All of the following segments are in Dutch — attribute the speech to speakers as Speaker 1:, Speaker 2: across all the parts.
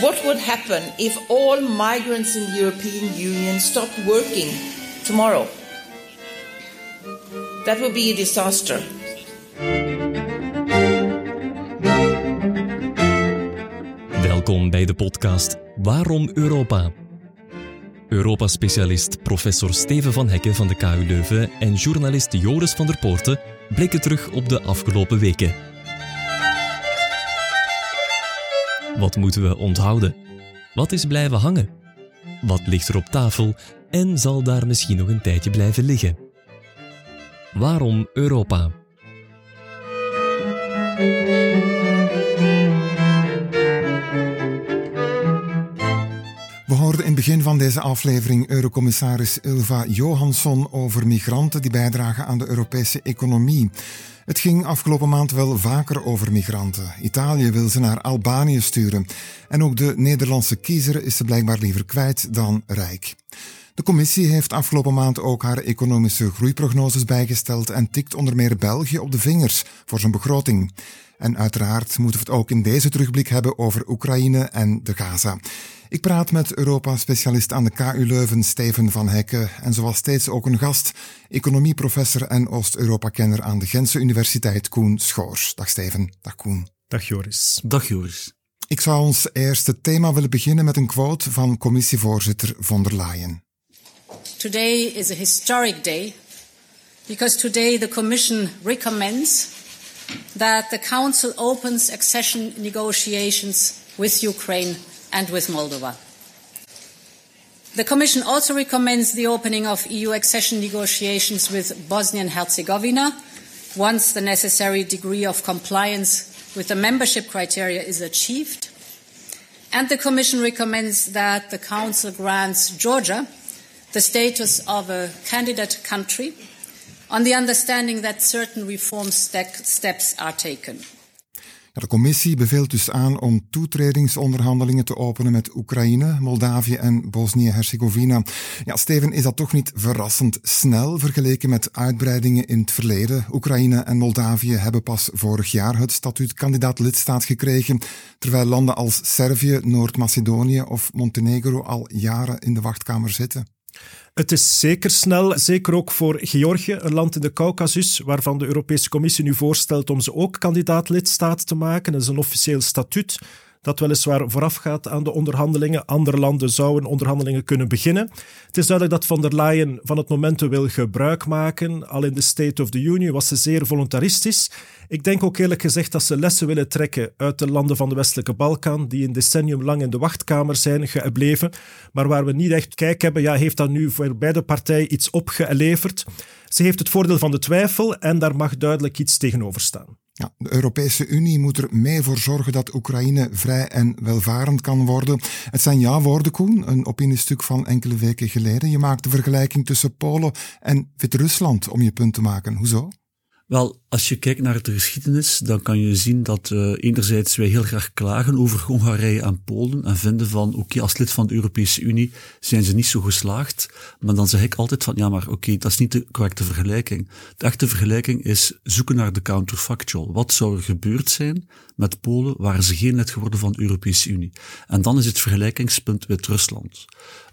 Speaker 1: What would happen if all migrants in the European Union stopped working tomorrow? That would be a disaster.
Speaker 2: Welkom bij de podcast Waarom Europa? Europa-specialist professor Steven van Hekken van de KU Leuven en journalist Joris van der Poorten blikken terug op de afgelopen weken. Wat moeten we onthouden? Wat is blijven hangen? Wat ligt er op tafel en zal daar misschien nog een tijdje blijven liggen? Waarom Europa?
Speaker 3: We hoorden in het begin van deze aflevering Eurocommissaris Ulva Johansson over migranten die bijdragen aan de Europese economie. Het ging afgelopen maand wel vaker over migranten. Italië wil ze naar Albanië sturen. En ook de Nederlandse kiezer is ze blijkbaar liever kwijt dan rijk. De commissie heeft afgelopen maand ook haar economische groeiprognoses bijgesteld en tikt onder meer België op de vingers voor zijn begroting. En uiteraard moeten we het ook in deze terugblik hebben over Oekraïne en de Gaza. Ik praat met Europa-specialist aan de KU Leuven, Steven van Hekken. En zoals steeds ook een gast, economieprofessor en Oost-Europa-kenner aan de Gentse Universiteit, Koen Schoors. Dag Steven, dag Koen.
Speaker 4: Dag Joris.
Speaker 5: Dag Joris.
Speaker 3: Ik zou ons eerste thema willen beginnen met een quote van commissievoorzitter von der Leyen.
Speaker 6: Today is a historic day because today the Commission recommends that the Council opens accession negotiations with Ukraine and with Moldova. The Commission also recommends the opening of EU accession negotiations with Bosnia and Herzegovina once the necessary degree of compliance with the membership criteria is achieved. And the Commission recommends that the Council grants Georgia the status of a candidate country on the understanding that certain reform steps are taken.
Speaker 3: De commissie beveelt dus aan om toetredingsonderhandelingen te openen met Oekraïne, Moldavië en Bosnië-Herzegovina. Ja, Steven, is dat toch niet verrassend snel vergeleken met uitbreidingen in het verleden? Oekraïne en Moldavië hebben pas vorig jaar het statuut kandidaat lidstaat gekregen, terwijl landen als Servië, Noord-Macedonië of Montenegro al jaren in de wachtkamer zitten.
Speaker 4: Het is zeker snel, zeker ook voor Georgië, een land in de Caucasus, waarvan de Europese Commissie nu voorstelt om ze ook kandidaat lidstaat te maken. Dat is een officieel statuut dat weliswaar voorafgaat aan de onderhandelingen. Andere landen zouden onderhandelingen kunnen beginnen. Het is duidelijk dat von der Leyen van het momentum wil gebruik maken. Al in de State of the Union was ze zeer voluntaristisch. Ik denk ook eerlijk gezegd dat ze lessen willen trekken uit de landen van de westelijke Balkan, die een decennium lang in de wachtkamer zijn gebleven, maar waar we niet echt kijk hebben, ja, heeft dat nu voor beide partijen iets opgeleverd? Ze heeft het voordeel van de twijfel en daar mag duidelijk iets tegenover staan.
Speaker 3: Ja, de Europese Unie moet er mee voor zorgen dat Oekraïne vrij en welvarend kan worden. Het zijn jouw woorden, Koen, een opiniestuk van enkele weken geleden. Je maakt de vergelijking tussen Polen en Wit-Rusland om je punt te maken. Hoezo?
Speaker 5: Wel, als je kijkt naar de geschiedenis, dan kan je zien dat uh, enerzijds wij heel graag klagen over Hongarije en Polen en vinden van, oké, als lid van de Europese Unie zijn ze niet zo geslaagd. Maar dan zeg ik altijd van, ja, maar oké, dat is niet de correcte vergelijking. De echte vergelijking is zoeken naar de counterfactual. Wat zou er gebeurd zijn met Polen, waren ze geen lid geworden van de Europese Unie? En dan is het vergelijkingspunt Wit-Rusland.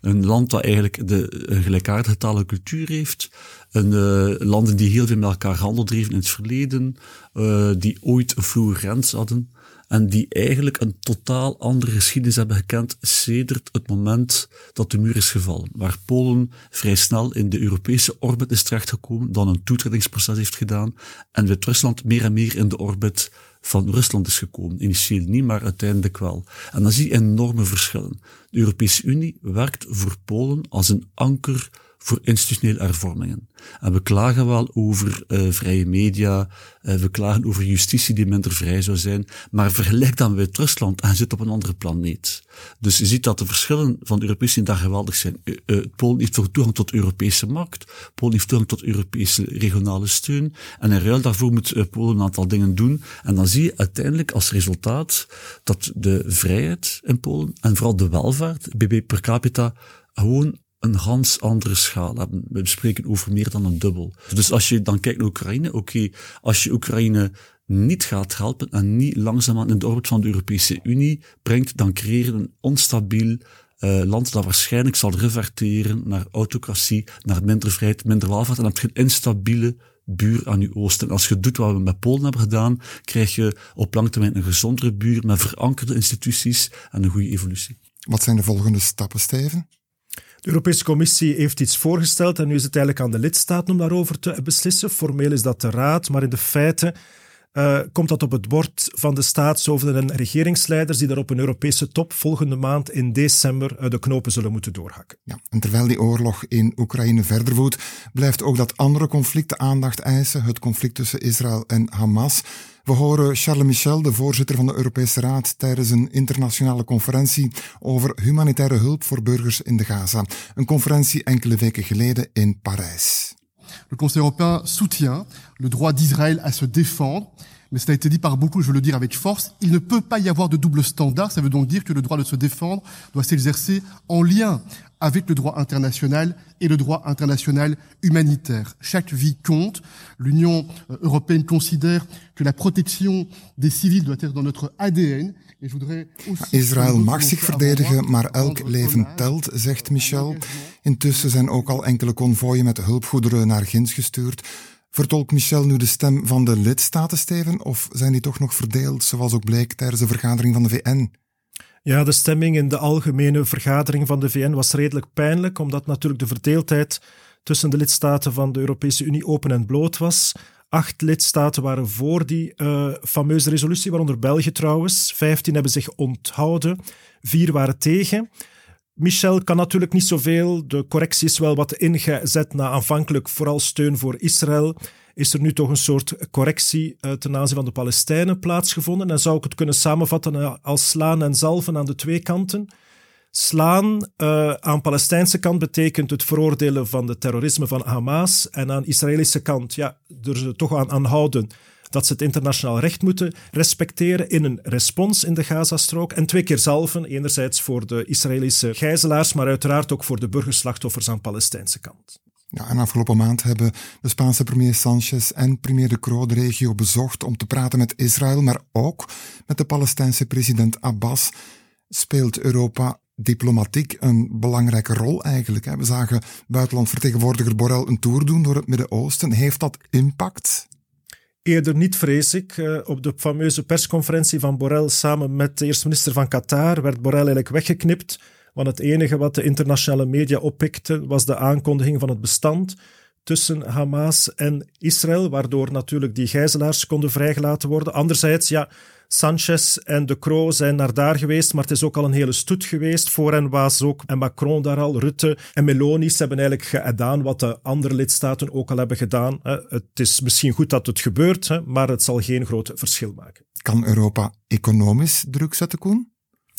Speaker 5: Een land dat eigenlijk de, een gelijkaardige talen cultuur heeft, een, uh, landen die heel veel met elkaar handel dreven in het verleden, uh, die ooit een vroege grens hadden en die eigenlijk een totaal andere geschiedenis hebben gekend sedert het moment dat de muur is gevallen. Waar Polen vrij snel in de Europese orbit is terechtgekomen, dan een toetredingsproces heeft gedaan en Wit-Rusland meer en meer in de orbit van Rusland is gekomen. Initieel niet, maar uiteindelijk wel. En dan zie je enorme verschillen. De Europese Unie werkt voor Polen als een anker voor institutionele hervormingen. En we klagen wel over uh, vrije media, uh, we klagen over justitie die minder vrij zou zijn, maar vergelijk dan met Rusland en zit op een andere planeet. Dus je ziet dat de verschillen van de Europese Unie daar geweldig zijn. Uh, Polen heeft toegang tot de Europese markt, Polen heeft toegang tot Europese regionale steun, en in ruil daarvoor moet Polen een aantal dingen doen. En dan zie je uiteindelijk als resultaat dat de vrijheid in Polen, en vooral de welvaart, BB per capita, gewoon een ganz andere schaal. We spreken over meer dan een dubbel. Dus als je dan kijkt naar Oekraïne, oké, als je Oekraïne niet gaat helpen en niet langzaamaan in de orbit van de Europese Unie brengt, dan creëren een onstabiel uh, land dat waarschijnlijk zal reverteren naar autocratie, naar minder vrijheid, minder welvaart. En dan heb je een instabiele buur aan je oosten. En als je doet wat we met Polen hebben gedaan, krijg je op lange termijn een gezondere buur met verankerde instituties en een goede evolutie.
Speaker 3: Wat zijn de volgende stappen, Steven?
Speaker 4: De Europese Commissie heeft iets voorgesteld en nu is het eigenlijk aan de lidstaten om daarover te beslissen. Formeel is dat de Raad, maar in de feiten uh, komt dat op het bord van de staatshoofden en regeringsleiders die daar op een Europese top volgende maand in december uh, de knopen zullen moeten doorhakken.
Speaker 3: Ja, en terwijl die oorlog in Oekraïne verder voert, blijft ook dat andere conflicten aandacht eisen, het conflict tussen Israël en Hamas. We horen Charles Michel, de voorzitter van de Europese Raad, tijdens een internationale conferentie over humanitaire hulp voor burgers in de Gaza. Een conferentie enkele weken geleden in Parijs.
Speaker 7: Le Conseil européen soutient le droit d'Israël à se défendre, mais ça a été dit par beaucoup, je veux le dire avec force, il ne peut pas y avoir de double standard, ça veut donc dire que le droit de se défendre doit s'exercer en lien avec le droit international et le droit international humanitaire. Chaque vie compte. L'Union euh, européenne considère que la protection des civils doit être dans notre ADN
Speaker 3: Israël mag zich verdedigen, maar elk leven telt, zegt Michel. Intussen zijn ook al enkele konvooien met hulpgoederen naar Gints gestuurd. Vertolkt Michel nu de stem van de lidstaten, Steven, of zijn die toch nog verdeeld, zoals ook bleek tijdens de vergadering van de VN?
Speaker 4: Ja, de stemming in de algemene vergadering van de VN was redelijk pijnlijk, omdat natuurlijk de verdeeldheid tussen de lidstaten van de Europese Unie open en bloot was. Acht lidstaten waren voor die uh, fameuze resolutie, waaronder België trouwens. Vijftien hebben zich onthouden, vier waren tegen. Michel kan natuurlijk niet zoveel. De correctie is wel wat ingezet na aanvankelijk vooral steun voor Israël. Is er nu toch een soort correctie uh, ten aanzien van de Palestijnen plaatsgevonden? En zou ik het kunnen samenvatten uh, als slaan en zalven aan de twee kanten? Slaan uh, aan Palestijnse kant betekent het veroordelen van het terrorisme van Hamas. En aan Israëlische kant, ja, er toch aan, aan houden dat ze het internationaal recht moeten respecteren in een respons in de Gazastrook. En twee keer zalven, enerzijds voor de Israëlische gijzelaars, maar uiteraard ook voor de burgerslachtoffers aan de Palestijnse kant.
Speaker 3: Ja, en afgelopen maand hebben de Spaanse premier Sanchez en premier De Croo de regio bezocht om te praten met Israël, maar ook met de Palestijnse president Abbas. Speelt Europa diplomatiek een belangrijke rol eigenlijk. We zagen buitenlandvertegenwoordiger Borrell een tour doen door het Midden-Oosten. Heeft dat impact?
Speaker 4: Eerder niet, vrees ik. Eh, op de fameuze persconferentie van Borrell samen met de eerste minister van Qatar werd Borrell eigenlijk weggeknipt. Want het enige wat de internationale media oppikte was de aankondiging van het bestand tussen Hamas en Israël, waardoor natuurlijk die gijzelaars konden vrijgelaten worden. Anderzijds, ja, Sanchez en De Croo zijn naar daar geweest, maar het is ook al een hele stoet geweest. Voor hen was ook en Macron daar al, Rutte en Meloni. Ze hebben eigenlijk gedaan wat de andere lidstaten ook al hebben gedaan. Het is misschien goed dat het gebeurt, maar het zal geen groot verschil maken.
Speaker 3: Kan Europa economisch druk zetten, Koen?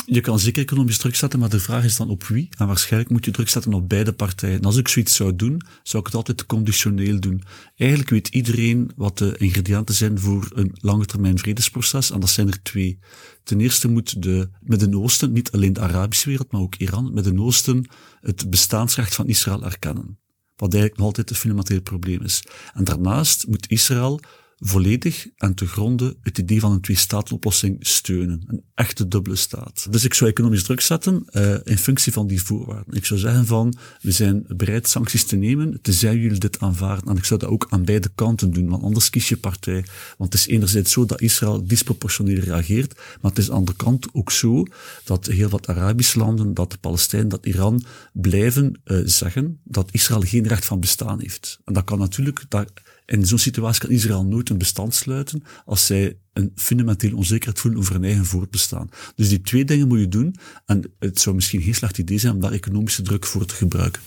Speaker 5: Je kan zeker economisch druk zetten, maar de vraag is dan op wie? En waarschijnlijk moet je druk zetten op beide partijen. En als ik zoiets zou doen, zou ik het altijd conditioneel doen. Eigenlijk weet iedereen wat de ingrediënten zijn voor een lange termijn vredesproces, en dat zijn er twee. Ten eerste moet de Midden-Oosten, niet alleen de Arabische wereld, maar ook Iran, Midden-Oosten het bestaansrecht van Israël erkennen. Wat eigenlijk nog altijd een fundamenteel probleem is. En daarnaast moet Israël volledig en te gronden het idee van een twee-statenoplossing steunen. Een echte dubbele staat. Dus ik zou economisch druk zetten uh, in functie van die voorwaarden. Ik zou zeggen van, we zijn bereid sancties te nemen, tenzij jullie dit aanvaarden. En ik zou dat ook aan beide kanten doen, want anders kies je partij. Want het is enerzijds zo dat Israël disproportioneel reageert, maar het is aan de kant ook zo dat heel wat Arabische landen, dat de Palestijnen, dat Iran blijven uh, zeggen dat Israël geen recht van bestaan heeft. En dat kan natuurlijk, daar in zo'n situatie kan Israël nooit een bestand sluiten als zij een fundamenteel onzekerheid voelen over hun eigen voortbestaan. Dus die twee dingen moet je doen en het zou misschien geen slecht idee zijn om daar economische druk voor te gebruiken.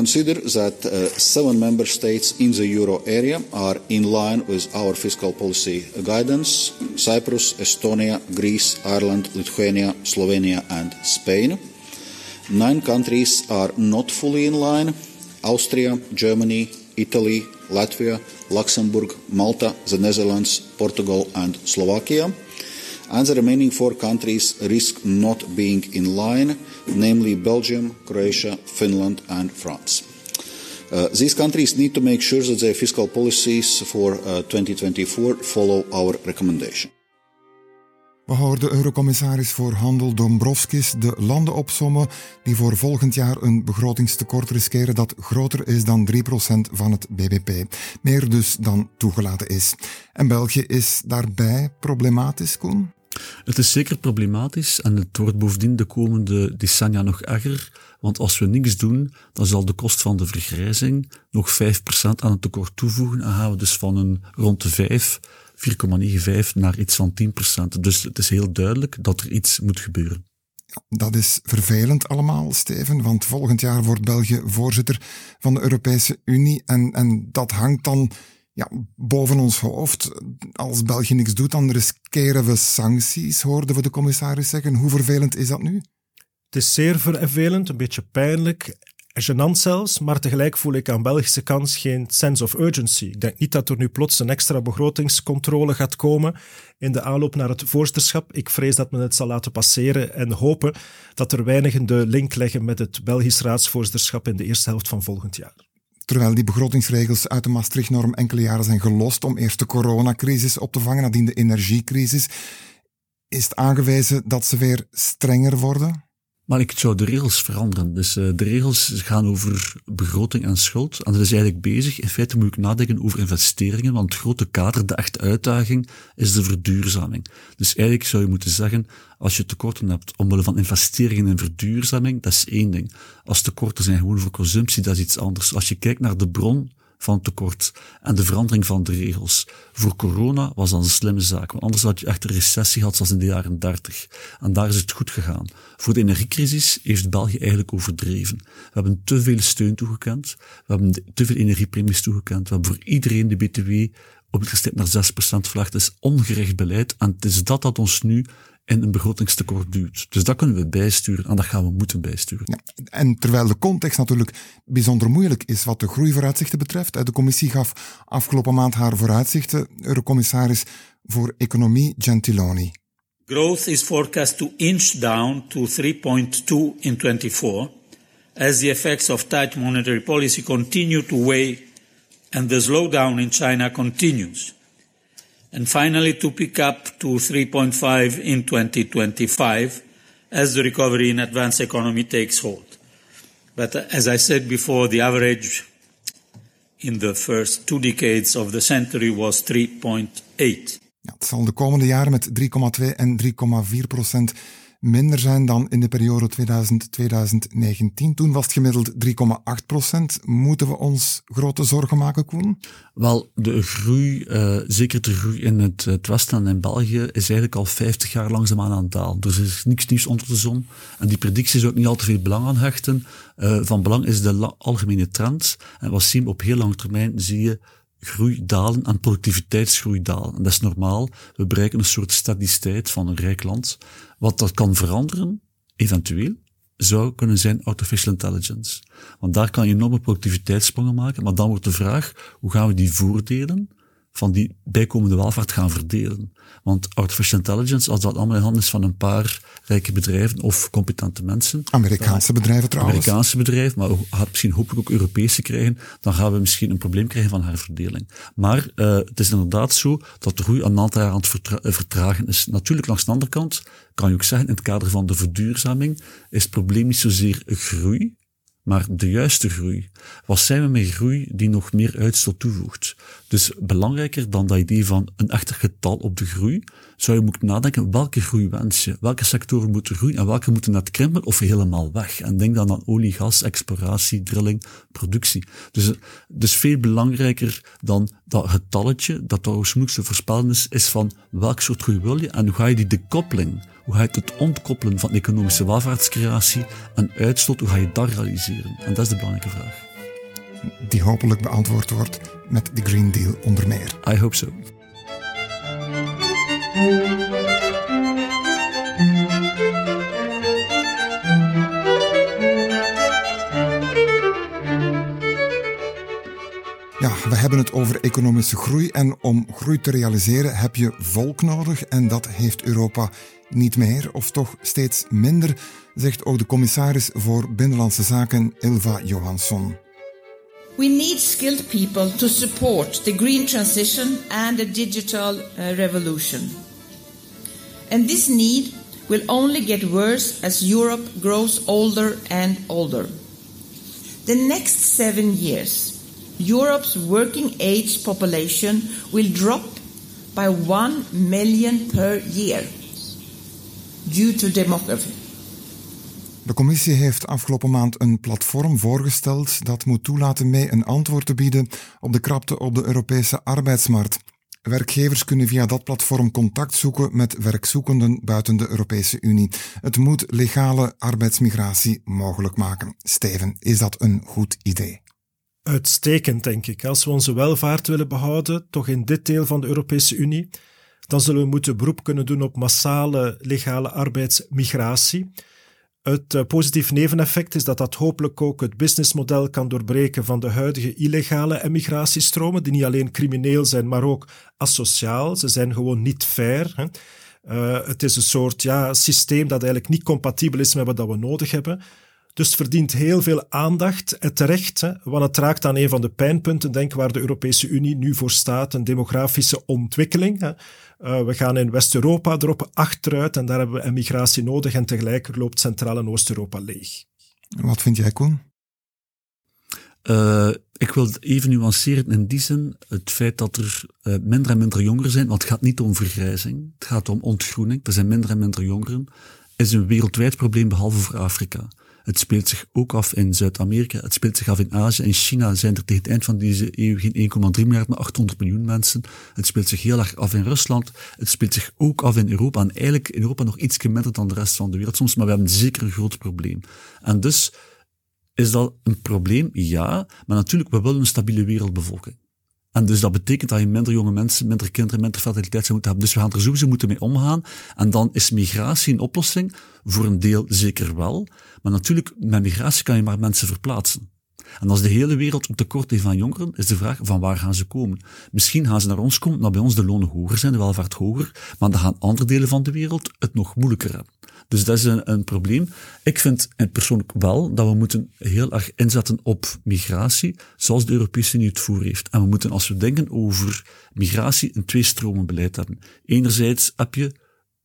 Speaker 8: Consider that uh, seven member states in the euro area are in line with our fiscal policy guidance Cyprus, Estonia, Greece, Ireland, Lithuania, Slovenia, and Spain. Nine countries are not fully in line Austria, Germany, Italy, Latvia, Luxembourg, Malta, the Netherlands, Portugal, and Slovakia. And the remaining four countries risk not being in line, namely Belgium, Croatia, Finland, and France. Uh, these countries need to make sure that their fiscal policies for uh, 2024 follow our recommendation.
Speaker 3: We houden Eurocommissaris voor Handel Dombrovskis de landen opsommen die voor volgend jaar een begrotingstekort riskeren dat groter is dan 3% van het BBP. Meer dus dan toegelaten is. En België is daarbij problematisch, Koen?
Speaker 5: Het is zeker problematisch en het wordt bovendien de komende decennia nog erger. Want als we niks doen, dan zal de kost van de vergrijzing nog 5% aan het tekort toevoegen. En gaan we dus van een rond de 5 4,95 naar iets van 10%. Dus het is heel duidelijk dat er iets moet gebeuren.
Speaker 3: Dat is vervelend allemaal, Steven, want volgend jaar wordt België voorzitter van de Europese Unie en, en dat hangt dan ja, boven ons hoofd. Als België niks doet, dan riskeren we sancties, hoorden we de commissaris zeggen. Hoe vervelend is dat nu?
Speaker 4: Het is zeer vervelend, een beetje pijnlijk gênant zelfs, maar tegelijk voel ik aan Belgische kant geen sense of urgency. Ik denk niet dat er nu plots een extra begrotingscontrole gaat komen in de aanloop naar het voorzitterschap. Ik vrees dat men het zal laten passeren en hopen dat er weinigen de link leggen met het Belgisch raadsvoorzitterschap in de eerste helft van volgend jaar.
Speaker 3: Terwijl die begrotingsregels uit de Maastricht-norm enkele jaren zijn gelost om eerst de coronacrisis op te vangen, nadien de energiecrisis, is het aangewezen dat ze weer strenger worden?
Speaker 5: Maar ik zou de regels veranderen. Dus uh, de regels gaan over begroting en schuld. En dat is eigenlijk bezig. In feite moet ik nadenken over investeringen, want het grote kader, de echte uitdaging, is de verduurzaming. Dus eigenlijk zou je moeten zeggen, als je tekorten hebt omwille van investeringen in verduurzaming, dat is één ding. Als tekorten zijn gewoon voor consumptie, dat is iets anders. Als je kijkt naar de bron van tekort en de verandering van de regels. Voor corona was dat een slimme zaak, want anders had je echt een recessie gehad zoals in de jaren 30. En daar is het goed gegaan. Voor de energiecrisis heeft België eigenlijk overdreven. We hebben te veel steun toegekend, we hebben te veel energiepremies toegekend, we hebben voor iedereen de BTW op het naar 6% verlaagd. Dat is ongerecht beleid en het is dat dat ons nu in een begrotingstekort duwt. Dus dat kunnen we bijsturen en dat gaan we moeten bijsturen.
Speaker 3: Ja, en terwijl de context natuurlijk bijzonder moeilijk is wat de groeivooruitzichten betreft. De commissie gaf afgelopen maand haar vooruitzichten. Eurocommissaris voor Economie Gentiloni.
Speaker 9: Growth is forecast to inch down to 3.2 in 24 as the effects of tight monetary policy continue to weigh and the slowdown in China continues. and finally to pick up to 3.5 in 2025 as the recovery in advanced economy takes hold. But uh, as I said before, the average in the first two decades of the century was 3.8.
Speaker 3: Ja, het zal de komende jaren met 3,2 en 3,4 procent minder zijn dan in de periode 2000-2019. Toen was het gemiddeld 3,8 procent. Moeten we ons grote zorgen maken, Koen?
Speaker 5: Wel, de groei, uh, zeker de groei in het, het Westen en in België, is eigenlijk al 50 jaar langzaamaan aan het dalen. Dus er is niks nieuws onder de zon. En die predictie zou ook niet al te veel belang aan hechten. Uh, van belang is de algemene trend. En wat zien we op heel lange termijn, zie je groei dalen en productiviteitsgroei dalen. En dat is normaal. We bereiken een soort stabiliteit van een rijk land. Wat dat kan veranderen, eventueel, zou kunnen zijn artificial intelligence. Want daar kan je enorme productiviteitssprongen maken, maar dan wordt de vraag, hoe gaan we die voordelen van die bijkomende welvaart gaan verdelen. Want artificial intelligence, als dat allemaal in handen is van een paar rijke bedrijven of competente mensen.
Speaker 3: Amerikaanse bedrijven trouwens.
Speaker 5: Amerikaanse bedrijven, maar gaat misschien hopelijk ook Europese krijgen, dan gaan we misschien een probleem krijgen van herverdeling. Maar uh, het is inderdaad zo dat de groei een aantal jaar aan het eh, vertragen is. Natuurlijk, langs de andere kant, kan je ook zeggen, in het kader van de verduurzaming, is het probleem niet zozeer groei, maar de juiste groei. Wat zijn we met groei die nog meer uitstoot toevoegt? Dus belangrijker dan dat idee van een echter getal op de groei, zou je moeten nadenken, welke groei wens je? Welke sectoren moeten groeien en welke moeten net krimpen of helemaal weg? En denk dan aan olie, gas, exploratie, drilling, productie. Dus, dus veel belangrijker dan dat getalletje, dat trouwens moeilijk te voorspellen is, is van welk soort groei wil je en hoe ga je die decoupeling hoe ga je het ontkoppelen van economische welvaartscreatie en uitstoot, hoe ga je dat realiseren? En dat is de belangrijke vraag.
Speaker 3: Die hopelijk beantwoord wordt met de Green Deal onder meer.
Speaker 5: I hope so.
Speaker 3: Ja, We hebben het over economische groei en om groei te realiseren heb je volk nodig en dat heeft Europa niet meer of toch steeds minder, zegt ook de commissaris voor Binnenlandse Zaken Ilva Johansson.
Speaker 1: We need skilled people to support the green transition and the digital uh, revolution. And this need will only get worse as Europe grows older and older. The next seven years, Europe's working age population will drop by 1 million per year due to demography.
Speaker 3: De commissie heeft afgelopen maand een platform voorgesteld dat moet toelaten mee een antwoord te bieden op de krapte op de Europese arbeidsmarkt. Werkgevers kunnen via dat platform contact zoeken met werkzoekenden buiten de Europese Unie. Het moet legale arbeidsmigratie mogelijk maken. Steven, is dat een goed idee?
Speaker 4: Uitstekend, denk ik. Als we onze welvaart willen behouden, toch in dit deel van de Europese Unie, dan zullen we moeten beroep kunnen doen op massale legale arbeidsmigratie. Het uh, positief neveneffect is dat dat hopelijk ook het businessmodel kan doorbreken van de huidige illegale emigratiestromen, die niet alleen crimineel zijn, maar ook asociaal. Ze zijn gewoon niet fair. Uh, het is een soort ja, systeem dat eigenlijk niet compatibel is met wat we nodig hebben. Dus het verdient heel veel aandacht, en terecht, hè, want het raakt aan een van de pijnpunten, denk waar de Europese Unie nu voor staat, een demografische ontwikkeling. Hè. Uh, we gaan in West-Europa erop achteruit en daar hebben we emigratie nodig en tegelijk loopt Centraal- en Oost-Europa leeg.
Speaker 3: Wat vind jij, Koen?
Speaker 5: Uh, ik wil het even nuanceren in die zin, het feit dat er uh, minder en minder jongeren zijn, want het gaat niet om vergrijzing, het gaat om ontgroening, er zijn minder en minder jongeren, is een wereldwijd probleem behalve voor Afrika. Het speelt zich ook af in Zuid-Amerika, het speelt zich af in Azië. In China zijn er tegen het eind van deze eeuw geen 1,3 miljard, maar 800 miljoen mensen. Het speelt zich heel erg af in Rusland. Het speelt zich ook af in Europa. En eigenlijk in Europa nog iets minder dan de rest van de wereld soms, maar we hebben zeker een groot probleem. En dus is dat een probleem? Ja, maar natuurlijk, we willen een stabiele wereldbevolking. En dus dat betekent dat je minder jonge mensen, minder kinderen, minder fertiliteit zou moeten hebben. Dus we gaan er sowieso moeten mee omgaan. En dan is migratie een oplossing? Voor een deel zeker wel. Maar natuurlijk, met migratie kan je maar mensen verplaatsen. En als de hele wereld een tekort heeft van jongeren, is de vraag van waar gaan ze komen? Misschien gaan ze naar ons komen, omdat bij ons de lonen hoger zijn, de welvaart hoger, maar dan gaan andere delen van de wereld het nog moeilijker hebben. Dus dat is een, een probleem. Ik vind persoonlijk wel dat we moeten heel erg inzetten op migratie, zoals de Europese Unie het voor heeft. En we moeten, als we denken over migratie, een twee-stromen-beleid hebben. Enerzijds heb je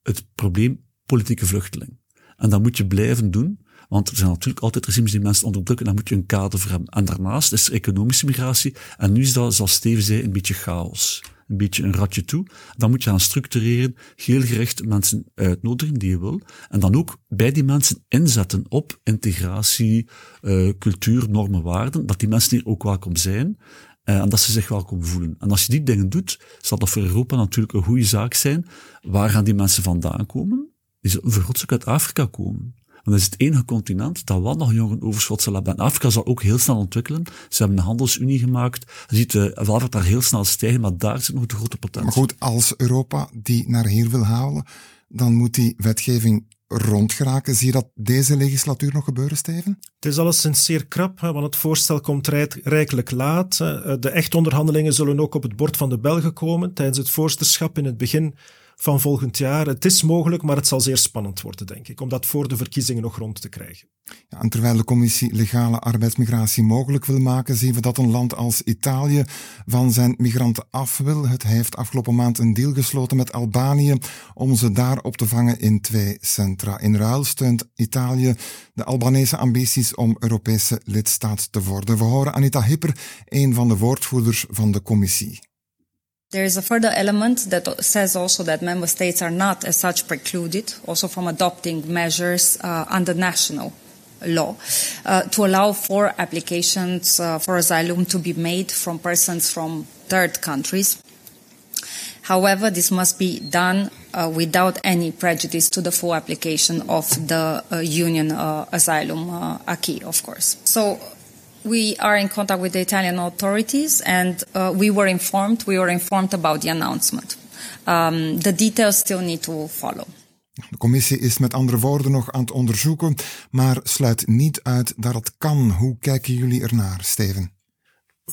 Speaker 5: het probleem politieke vluchteling. En dat moet je blijven doen, want er zijn natuurlijk altijd regimes die mensen onderdrukken, daar moet je een kader voor hebben. En daarnaast is er economische migratie, en nu is dat, zoals Steven zei, een beetje chaos een beetje een ratje toe. Dan moet je gaan structureren, heel gericht mensen uitnodigen die je wil. En dan ook bij die mensen inzetten op integratie, uh, cultuur, normen, waarden. Dat die mensen hier ook welkom zijn. Uh, en dat ze zich welkom voelen. En als je die dingen doet, zal dat voor Europa natuurlijk een goede zaak zijn. Waar gaan die mensen vandaan komen? Die zullen voor uit Afrika komen. Want dat is het enige continent dat wel nog jongeren overschot zal hebben. En Afrika zal ook heel snel ontwikkelen. Ze hebben een handelsunie gemaakt. Je ziet de welvaart daar heel snel stijgen, maar daar zit nog de grote potentie.
Speaker 3: Maar goed, als Europa die naar hier wil halen, dan moet die wetgeving rondgeraken. Zie je dat deze legislatuur nog gebeuren, Steven?
Speaker 4: Het is alleszins zeer krap, want het voorstel komt rijkelijk laat. De echt onderhandelingen zullen ook op het bord van de Belgen komen tijdens het voorzitterschap in het begin van volgend jaar. Het is mogelijk, maar het zal zeer spannend worden, denk ik, om dat voor de verkiezingen nog rond te krijgen.
Speaker 3: Ja, en terwijl de commissie legale arbeidsmigratie mogelijk wil maken, zien we dat een land als Italië van zijn migranten af wil. Het heeft afgelopen maand een deal gesloten met Albanië om ze daar op te vangen in twee centra. In ruil steunt Italië de Albanese ambities om Europese lidstaat te worden. We horen Anita Hipper, een van de woordvoerders van de commissie.
Speaker 10: There is a further element that says also that member states are not as such precluded also from adopting measures uh, under national law uh, to allow for applications uh, for asylum to be made from persons from third countries. However, this must be done uh, without any prejudice to the full application of the uh, Union uh, asylum acquis, of course. So we are in contact with the Italian authorities, and uh, we were informed. We were informed about the announcement. Um, the details still need to follow.
Speaker 3: De commissie is met andere woorden nog aan het onderzoeken, maar sluit niet uit dat het kan. Hoe kijken jullie ernaar, Steven?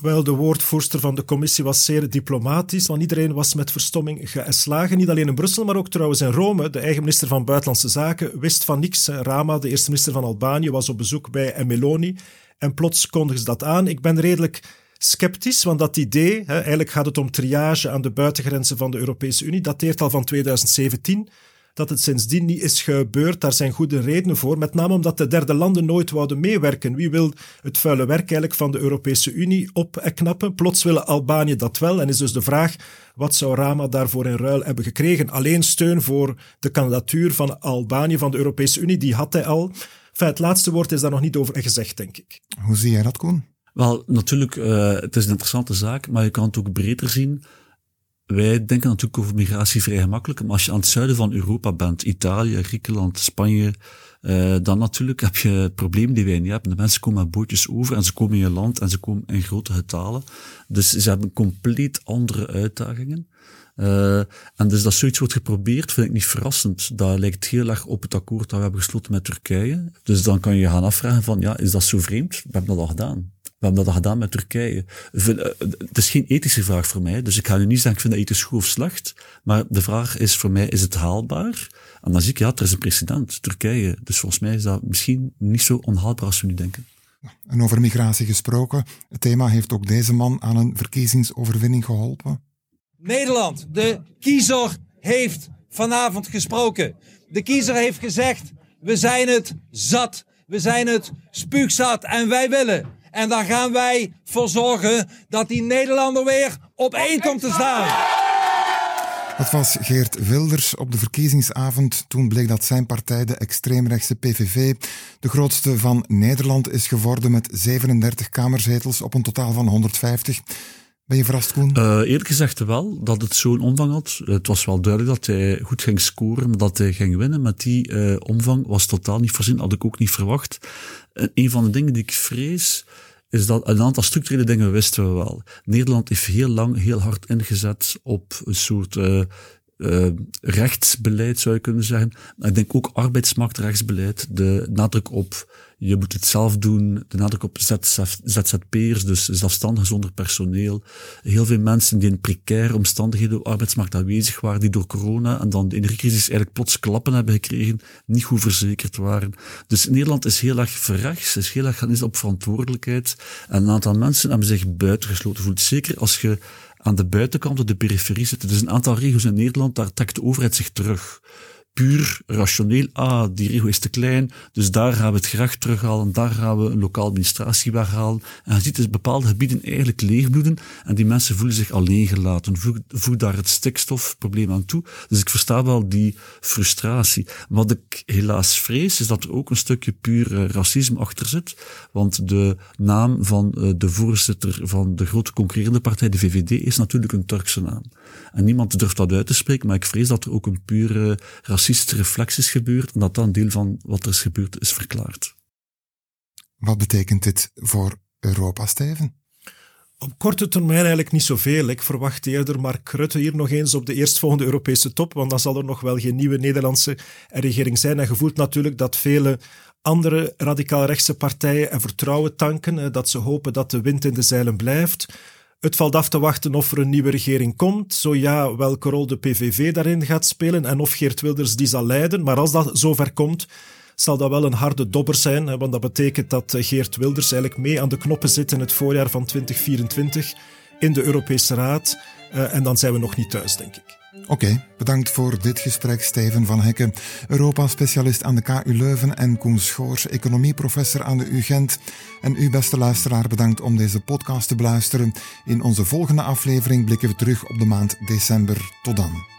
Speaker 4: Wel, de woordvoerster van de commissie was zeer diplomatisch, want iedereen was met verstomming geslagen. Niet alleen in Brussel, maar ook trouwens in Rome. De eigen minister van Buitenlandse Zaken wist van niks. Rama, de eerste minister van Albanië, was op bezoek bij Meloni. En plots kondigen ze dat aan. Ik ben redelijk sceptisch, want dat idee, hè, eigenlijk gaat het om triage aan de buitengrenzen van de Europese Unie, dateert al van 2017 dat het sindsdien niet is gebeurd. Daar zijn goede redenen voor, met name omdat de derde landen nooit wouden meewerken. Wie wil het vuile werk eigenlijk van de Europese Unie opknappen? Plots willen Albanië dat wel en is dus de vraag, wat zou Rama daarvoor in ruil hebben gekregen? Alleen steun voor de kandidatuur van Albanië van de Europese Unie, die had hij al. Enfin, het laatste woord is daar nog niet over gezegd, denk ik.
Speaker 3: Hoe zie jij dat, Koen?
Speaker 5: Wel, natuurlijk, uh, het is een interessante zaak, maar je kan het ook breder zien. Wij denken natuurlijk over migratie vrij gemakkelijk, maar als je aan het zuiden van Europa bent, Italië, Griekenland, Spanje, uh, dan natuurlijk heb je problemen die wij niet hebben. De mensen komen met bootjes over en ze komen in je land en ze komen in grote getalen. Dus ze hebben compleet andere uitdagingen. Uh, en dus dat zoiets wordt geprobeerd, vind ik niet verrassend. Dat lijkt heel erg op het akkoord dat we hebben gesloten met Turkije. Dus dan kan je gaan afvragen van, ja, is dat zo vreemd? We hebben dat al gedaan. We hebben dat gedaan met Turkije. Eh, het is geen ethische vraag voor mij, dus ik ga nu niet zeggen, ik vind dat ethisch goed of slecht. Maar de vraag is voor mij, is het haalbaar? En dan zie ik, ja, er is een precedent, Turkije. Dus volgens mij is dat misschien niet zo onhaalbaar als we nu denken.
Speaker 3: En over migratie gesproken, het thema heeft ook deze man aan een verkiezingsoverwinning geholpen.
Speaker 11: Nederland, de kiezer heeft vanavond gesproken. De kiezer heeft gezegd, we zijn het zat, we zijn het spuugzat en wij willen en daar gaan wij voor zorgen dat die Nederlander weer op één komt te staan.
Speaker 3: Dat was Geert Wilders op de verkiezingsavond. Toen bleek dat zijn partij, de extreemrechtse PVV, de grootste van Nederland is geworden met 37 kamerzetels op een totaal van 150. Ben je verrast, Koen?
Speaker 5: Uh, eerlijk gezegd wel, dat het zo'n omvang had. Het was wel duidelijk dat hij goed ging scoren, maar dat hij ging winnen. Met die uh, omvang was totaal niet voorzien, had ik ook niet verwacht. En een van de dingen die ik vrees, is dat een aantal structurele dingen wisten we wel. Nederland heeft heel lang heel hard ingezet op een soort uh, uh, rechtsbeleid, zou je kunnen zeggen. Maar ik denk ook arbeidsmarktrechtsbeleid, de nadruk op je moet het zelf doen, de nadruk op ZZP'ers, dus zelfstandigen zonder personeel. Heel veel mensen die in precaire omstandigheden op de arbeidsmarkt aanwezig waren, die door corona en dan de energiecrisis eigenlijk plots klappen hebben gekregen, niet goed verzekerd waren. Dus Nederland is heel erg verrechts, is heel erg gaan op verantwoordelijkheid. En een aantal mensen hebben zich buitengesloten voelt. Zeker als je aan de buitenkant, op de periferie zit. Dus een aantal regio's in Nederland, daar trekt de overheid zich terug puur rationeel, ah, die regio is te klein, dus daar gaan we het gerecht terughalen, daar gaan we een lokale administratie weghalen. En je ziet dus bepaalde gebieden eigenlijk leegbloeden en die mensen voelen zich alleen gelaten, voeg, daar het stikstofprobleem aan toe. Dus ik versta wel die frustratie. Wat ik helaas vrees, is dat er ook een stukje puur uh, racisme achter zit, want de naam van uh, de voorzitter van de grote concurrerende partij, de VVD, is natuurlijk een Turkse naam. En niemand durft dat uit te spreken, maar ik vrees dat er ook een pure racistische reflex is gebeurd en dat dan deel van wat er is gebeurd is verklaard.
Speaker 3: Wat betekent dit voor Europa, Steven?
Speaker 4: Op korte termijn eigenlijk niet zoveel. Ik verwacht eerder Mark Rutte hier nog eens op de eerstvolgende Europese top, want dan zal er nog wel geen nieuwe Nederlandse regering zijn. En gevoelt natuurlijk dat vele andere radicaal-rechtse partijen en vertrouwen tanken, dat ze hopen dat de wind in de zeilen blijft. Het valt af te wachten of er een nieuwe regering komt. Zo ja, welke rol de PVV daarin gaat spelen en of Geert Wilders die zal leiden. Maar als dat zover komt, zal dat wel een harde dobber zijn. Want dat betekent dat Geert Wilders eigenlijk mee aan de knoppen zit in het voorjaar van 2024 in de Europese Raad. Eh, en dan zijn we nog niet thuis, denk ik.
Speaker 3: Oké, bedankt voor dit gesprek, Steven van Hekken, Europa-specialist aan de KU Leuven en Koen Schoors, economieprofessor aan de UGent. En u, beste luisteraar, bedankt om deze podcast te beluisteren. In onze volgende aflevering blikken we terug op de maand december. Tot dan.